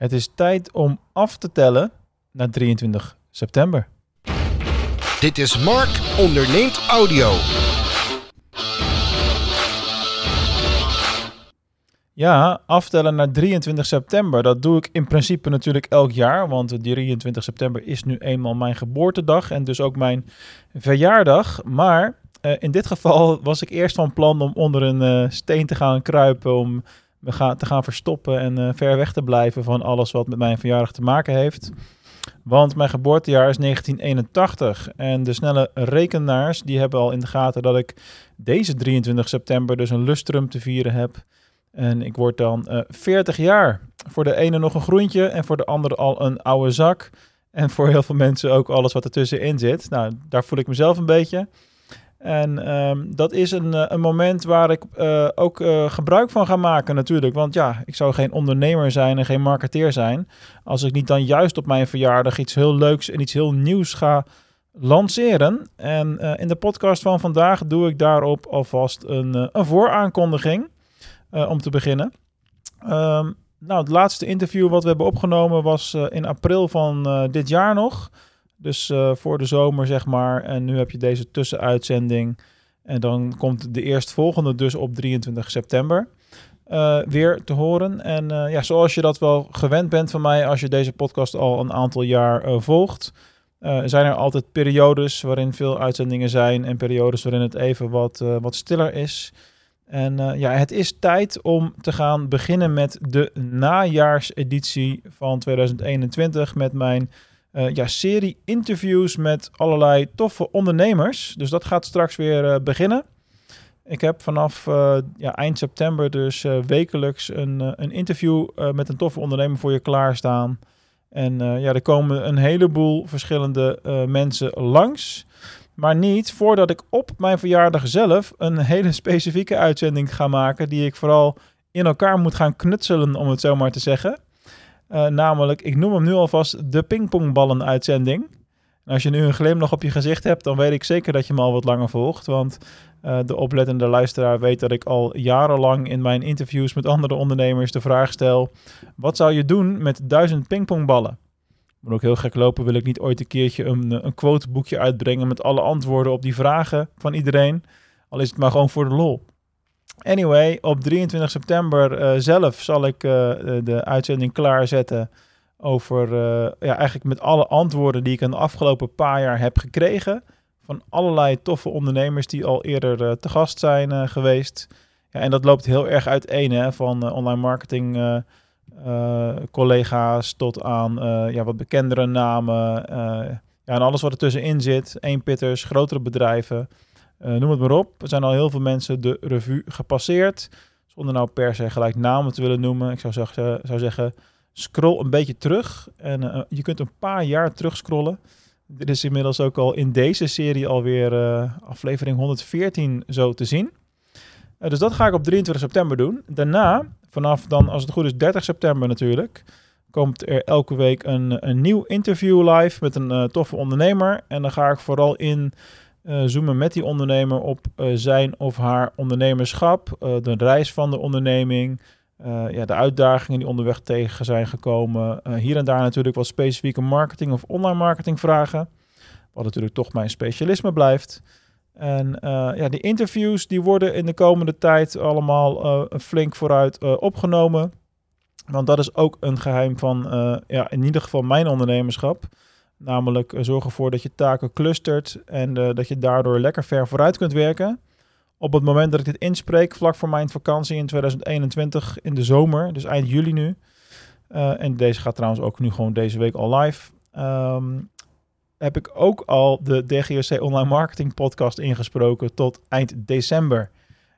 Het is tijd om af te tellen naar 23 september. Dit is Mark onderneemt audio. Ja, aftellen naar 23 september. Dat doe ik in principe natuurlijk elk jaar. Want 23 september is nu eenmaal mijn geboortedag en dus ook mijn verjaardag. Maar uh, in dit geval was ik eerst van plan om onder een uh, steen te gaan kruipen. Om me te gaan verstoppen en uh, ver weg te blijven van alles wat met mijn verjaardag te maken heeft. Want mijn geboortejaar is 1981. En de snelle rekenaars die hebben al in de gaten dat ik deze 23 september dus een lustrum te vieren heb. En ik word dan uh, 40 jaar. Voor de ene nog een groentje en voor de andere al een oude zak. En voor heel veel mensen ook alles wat ertussenin zit. Nou, daar voel ik mezelf een beetje. En um, dat is een, uh, een moment waar ik uh, ook uh, gebruik van ga maken natuurlijk. Want ja, ik zou geen ondernemer zijn en geen marketeer zijn... als ik niet dan juist op mijn verjaardag iets heel leuks en iets heel nieuws ga lanceren. En in de podcast van vandaag doe ik daarop alvast een, een vooraankondiging om te beginnen. Um, nou, het laatste interview wat we hebben opgenomen was in april van dit jaar nog... Dus uh, voor de zomer, zeg maar. En nu heb je deze tussenuitzending. En dan komt de eerstvolgende dus op 23 september uh, weer te horen. En uh, ja, zoals je dat wel gewend bent van mij, als je deze podcast al een aantal jaar volgt, zijn er altijd periodes waarin veel uitzendingen zijn en periodes waarin het even wat, wat stiller is. En ja, het is tijd om te gaan beginnen met de najaarseditie van 2021 met mijn uh, ja, serie interviews met allerlei toffe ondernemers. Dus dat gaat straks weer uh, beginnen. Ik heb vanaf uh, ja, eind september dus wekelijks een, een interview met een toffe ondernemer voor je klaarstaan. En ja, er komen een heleboel verschillende mensen langs. Maar niet voordat ik op mijn verjaardag zelf een hele specifieke uitzending ga maken. Die ik vooral in elkaar moet gaan knutselen, om het zo maar te zeggen. Uh, namelijk, ik noem hem nu alvast de pingpongballen-uitzending. En als je nu een glimlach op je gezicht hebt, dan weet ik zeker dat je me al wat langer volgt. Want uh, de oplettende luisteraar weet dat ik al jarenlang in mijn interviews met andere ondernemers de vraag stel: wat zou je doen met duizend pingpongballen? Moet ook heel gek lopen, wil ik niet ooit een keertje een, een quoteboekje uitbrengen met alle antwoorden op die vragen van iedereen. Al is het maar gewoon voor de lol. Anyway, op 23 september uh, zelf zal ik uh, de uitzending klaarzetten over uh, ja, eigenlijk met alle antwoorden die ik in de afgelopen paar jaar heb gekregen. Van allerlei toffe ondernemers die al eerder te gast zijn geweest. Ja, en dat loopt heel erg uiteen, hè, van online marketing collega's tot aan ja, wat bekendere namen. ja, en alles wat er tussenin zit. Eenpitters, grotere bedrijven. Uh, noem het maar op. Er zijn al heel veel mensen de revue gepasseerd. Zonder nou per se gelijk namen te willen noemen. Ik zou, zeggen, zou zeggen scroll een beetje terug. En uh, je kunt een paar jaar terug scrollen. Dit is inmiddels ook al in deze serie alweer uh, aflevering 114 zo te zien. dus dat ga ik op 23 september doen. Daarna, vanaf dan als het goed is 30 september natuurlijk komt er elke week een, een nieuw interview live met een toffe ondernemer. En dan ga ik vooral in uh, zoomen met die ondernemer op uh, zijn of haar ondernemerschap, uh, de reis van de onderneming, ja, de uitdagingen die onderweg tegen zijn gekomen. hier en daar natuurlijk wat specifieke marketing of online marketing vragen, wat natuurlijk toch mijn specialisme blijft. En ja, die interviews die worden in de komende tijd allemaal flink vooruit opgenomen. Want dat is ook een geheim van, ja, in ieder geval mijn ondernemerschap. Namelijk uh, zorg ervoor dat je taken clustert en uh, dat je daardoor lekker ver vooruit kunt werken. Op het moment dat ik dit inspreek, vlak voor mijn vakantie in 2021 in de zomer, dus eind juli nu. Uh, en deze gaat trouwens ook nu gewoon deze week al live. Um, heb ik ook al de DGOC Online Marketing Podcast ingesproken tot eind december.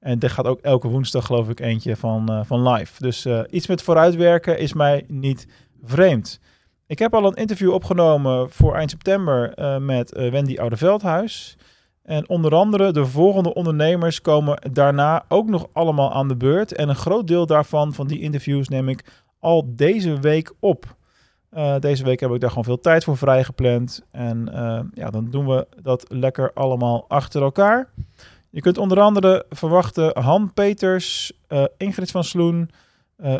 En dit gaat ook elke woensdag, geloof ik, eentje van, van live. Dus iets met vooruitwerken is mij niet vreemd. Ik heb al een interview opgenomen voor eind september uh, met uh, Wendy Oudeveldhuis. En onder andere de volgende ondernemers komen daarna ook nog allemaal aan de beurt. En een groot deel daarvan, van die interviews, neem ik al deze week op. Uh, deze week heb ik daar gewoon veel tijd voor vrijgepland. En ja, dan doen we dat lekker allemaal achter elkaar. Je kunt onder andere verwachten Han Peters, Ingrid van Sloen,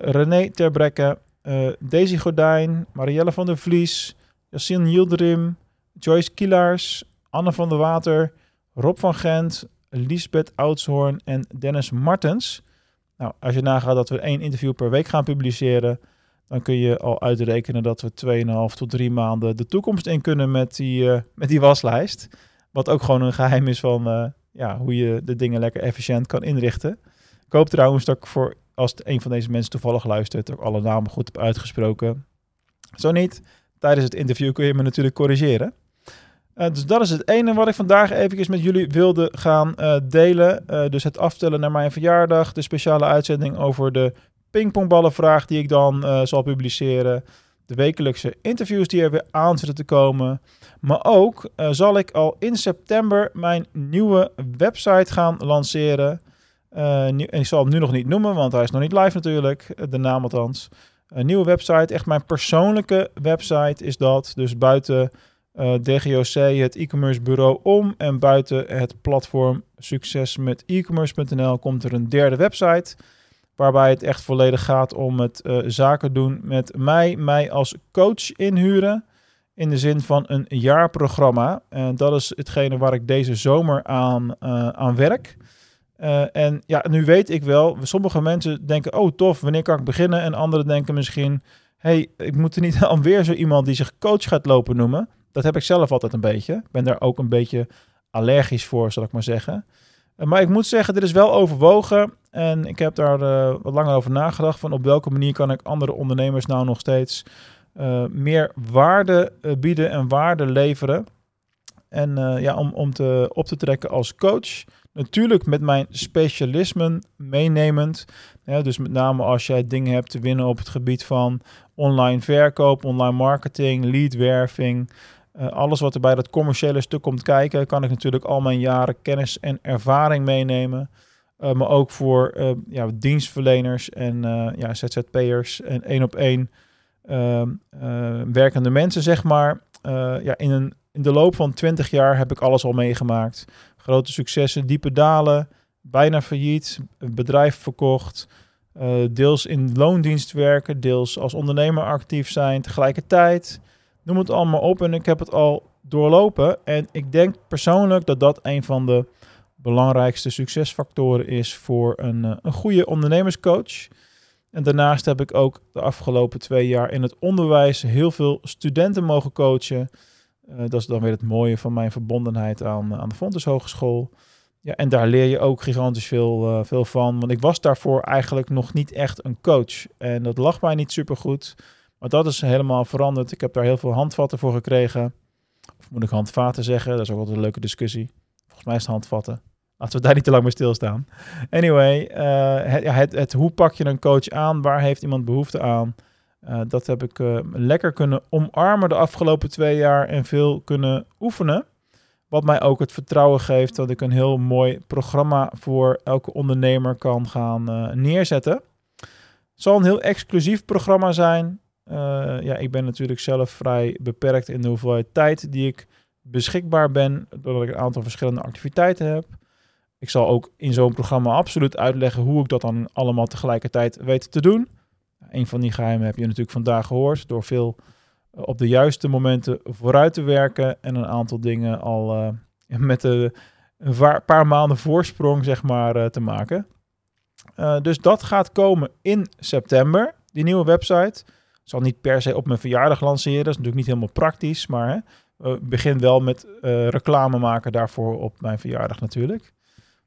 René Terbrekke, uh, Daisy Gordijn, Marielle van der Vlies, Yassine Yildirim, Joyce Kielaars, Anne van der Water, Rob van Gent, Lisbeth Oudshoorn en Dennis Martens. Nou, als je nagaat dat we één interview per week gaan publiceren, dan kun je al uitrekenen dat we 2,5 tot 3 maanden de toekomst in kunnen met die, uh, met die waslijst. Wat ook gewoon een geheim is van uh, ja, hoe je de dingen lekker efficiënt kan inrichten. Ik hoop trouwens dat ik voor, als een van deze mensen toevallig luistert, ook alle namen goed heb uitgesproken. Zo niet, tijdens het interview kun je me natuurlijk corrigeren. Uh, dus dat is het ene wat ik vandaag eventjes met jullie wilde gaan uh, delen. Uh, dus het aftellen naar mijn verjaardag. De speciale uitzending over de pingpongballenvraag die ik dan zal publiceren. De wekelijkse interviews die er weer aan zitten te komen. Maar ook zal ik al in september mijn nieuwe website gaan lanceren. En ik zal hem nu nog niet noemen, want hij is nog niet live natuurlijk. De naam althans. Een nieuwe website, echt mijn persoonlijke website is dat. Dus buiten eh, DGOC, het e-commerce bureau om. En buiten het platform Succes met e-commerce.nl komt er een derde website. Waarbij het echt volledig gaat om het uh, zaken doen met mij, mij als coach inhuren. In de zin van een jaarprogramma. En dat is hetgene waar ik deze zomer aan, aan werk. En ja, nu weet ik wel, sommige mensen denken, oh tof, wanneer kan ik beginnen? En anderen denken misschien, hey, ik moet er niet alweer zo iemand die zich coach gaat lopen noemen. Dat heb ik zelf altijd een beetje. Ik ben daar ook een beetje allergisch voor, zal ik maar zeggen. Eh, maar ik moet zeggen, dit is wel overwogen. En ik heb daar uh, wat langer over nagedacht. Van op welke manier kan ik andere ondernemers nou nog steeds meer waarde bieden en waarde leveren. En ja, om, om te, op te trekken als coach. Natuurlijk met mijn specialismen meenemend. Dus met name als jij dingen hebt te winnen op het gebied van online verkoop, online marketing, leadwerving. Uh, alles wat er bij dat commerciële stuk komt kijken, kan ik natuurlijk al mijn jaren kennis en ervaring meenemen. Uh, maar ook voor ja, dienstverleners en ja, ZZP'ers en één op één ehm, werkende mensen, zeg maar. ja, in, een, in de loop van 20 jaar heb ik alles al meegemaakt. Grote successen, diepe dalen, bijna failliet, bedrijf verkocht. deels in loondienst werken, deels als ondernemer actief zijn tegelijkertijd noem het allemaal op. En ik heb het al doorlopen. En ik denk persoonlijk dat dat een van de belangrijkste succesfactoren is voor een, eh, een goede ondernemerscoach. En daarnaast heb ik ook de afgelopen twee jaar in het onderwijs heel veel studenten mogen coachen. Uh, dat is dan weer het mooie van mijn verbondenheid aan, aan de Fontes Hogeschool. Ja, en daar leer je ook gigantisch veel, uh, veel van. Want ik was daarvoor eigenlijk nog niet echt een coach. En dat lag mij niet super goed. Maar dat is helemaal veranderd. Ik heb daar heel veel handvatten voor gekregen. Of moet ik handvaten zeggen? Dat is ook altijd een leuke discussie. Volgens mij is het handvatten. Laten we daar niet te lang bij stilstaan. Anyway, het, het, het, hoe pak je een coach aan? Waar heeft iemand behoefte aan? Uh, dat heb ik uh, lekker kunnen omarmen de afgelopen twee jaar en veel kunnen oefenen. Wat mij ook het vertrouwen geeft dat ik een heel mooi programma voor elke ondernemer kan gaan neerzetten. Het zal een heel exclusief programma zijn. Ja, ik ben natuurlijk zelf vrij beperkt in de hoeveelheid tijd die ik beschikbaar ben, doordat ik een aantal verschillende activiteiten heb. Ik zal ook in zo'n programma absoluut uitleggen hoe ik dat dan allemaal tegelijkertijd weet te doen. Een van die geheimen heb je natuurlijk vandaag gehoord, door veel uh, op de juiste momenten vooruit te werken en een aantal dingen al uh, met een paar maanden voorsprong zeg maar te maken. dus dat gaat komen in september, die nieuwe website zal niet per se op mijn verjaardag lanceren. Dat is natuurlijk niet helemaal praktisch. Maar hè, begin wel met reclame maken daarvoor op mijn verjaardag natuurlijk.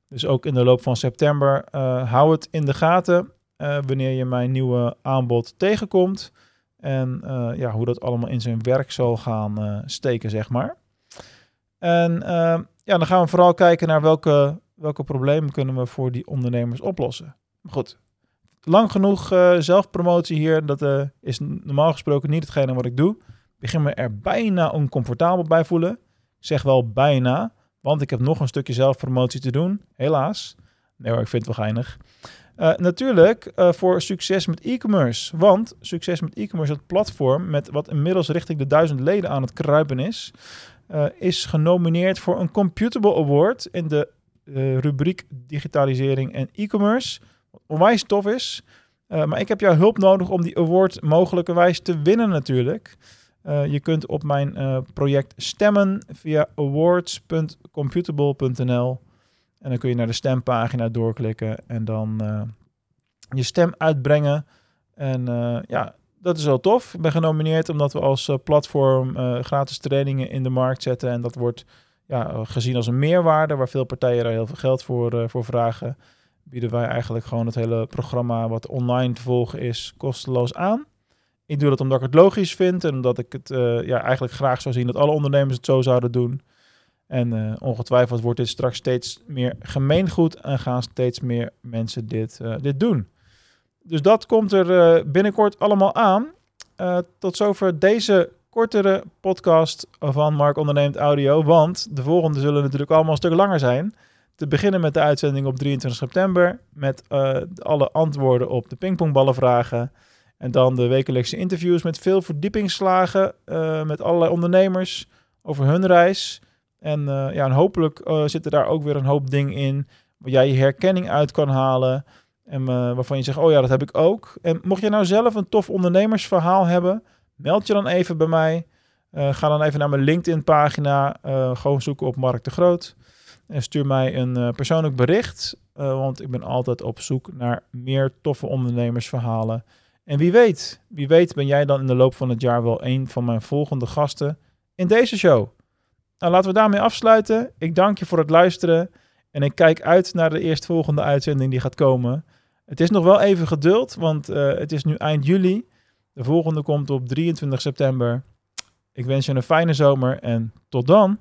Dus ook in de loop van september hou het in de gaten wanneer je mijn nieuwe aanbod tegenkomt. En ja, hoe dat allemaal in zijn werk zal gaan steken, zeg maar. En ja, dan gaan we vooral kijken naar welke, welke problemen kunnen we voor die ondernemers oplossen. Maar goed, lang genoeg zelfpromotie hier. Dat is normaal gesproken niet hetgene wat ik doe. Ik begin me er bijna oncomfortabel bij voelen. Zeg wel bijna, want ik heb nog een stukje zelfpromotie te doen. Helaas. Nee hoor, ik vind het wel geinig. Uh, natuurlijk voor succes met e-commerce. Want succes met e-commerce, het platform met wat inmiddels richting de duizend leden aan het kruipen is, is genomineerd voor een Computable Award in de rubriek digitalisering en e-commerce onwijs tof is. Maar ik heb jouw hulp nodig om die award mogelijkerwijs te winnen natuurlijk. Je kunt op mijn project stemmen via awards.computable.nl. En dan kun je naar de stempagina doorklikken en dan je stem uitbrengen. En ja, dat is wel tof. Ik ben genomineerd omdat we als platform gratis trainingen in de markt zetten. En dat wordt ja, gezien als een meerwaarde, waar veel partijen er heel veel geld voor, voor vragen bieden wij eigenlijk gewoon het hele programma wat online te volgen is kosteloos aan. Ik doe dat omdat ik het logisch vind en omdat ik het ja, eigenlijk graag zou zien dat alle ondernemers het zo zouden doen. En uh, ongetwijfeld wordt dit straks steeds meer gemeengoed en gaan steeds meer mensen dit, uh, dit doen. Dus dat komt er binnenkort allemaal aan. tot zover deze kortere podcast van Mark Onderneemt Audio. Want de volgende zullen natuurlijk allemaal een stuk langer zijn. Te beginnen met de uitzending op 23 september. Met alle antwoorden op de pingpongballenvragen. En dan de wekelijkse interviews met veel verdiepingsslagen. Met allerlei ondernemers over hun reis. En, uh, ja, en hopelijk zitten daar ook weer een hoop dingen in. Waar jij je herkenning uit kan halen. En waarvan je zegt, oh ja, dat heb ik ook. En mocht je nou zelf een tof ondernemersverhaal hebben. Meld je dan even bij mij. ga dan even naar mijn LinkedIn pagina. gewoon zoeken op Mark de Groot. En stuur mij een persoonlijk bericht, want ik ben altijd op zoek naar meer toffe ondernemersverhalen. En wie weet, wie weet ben jij dan in de loop van het jaar wel een van mijn volgende gasten in deze show. Nou, laten we daarmee afsluiten. Ik dank je voor het luisteren en ik kijk uit naar de eerstvolgende uitzending die gaat komen. Het is nog wel even geduld, want uh, het is nu eind juli. De volgende komt op 23 september. Ik wens je een fijne zomer en tot dan.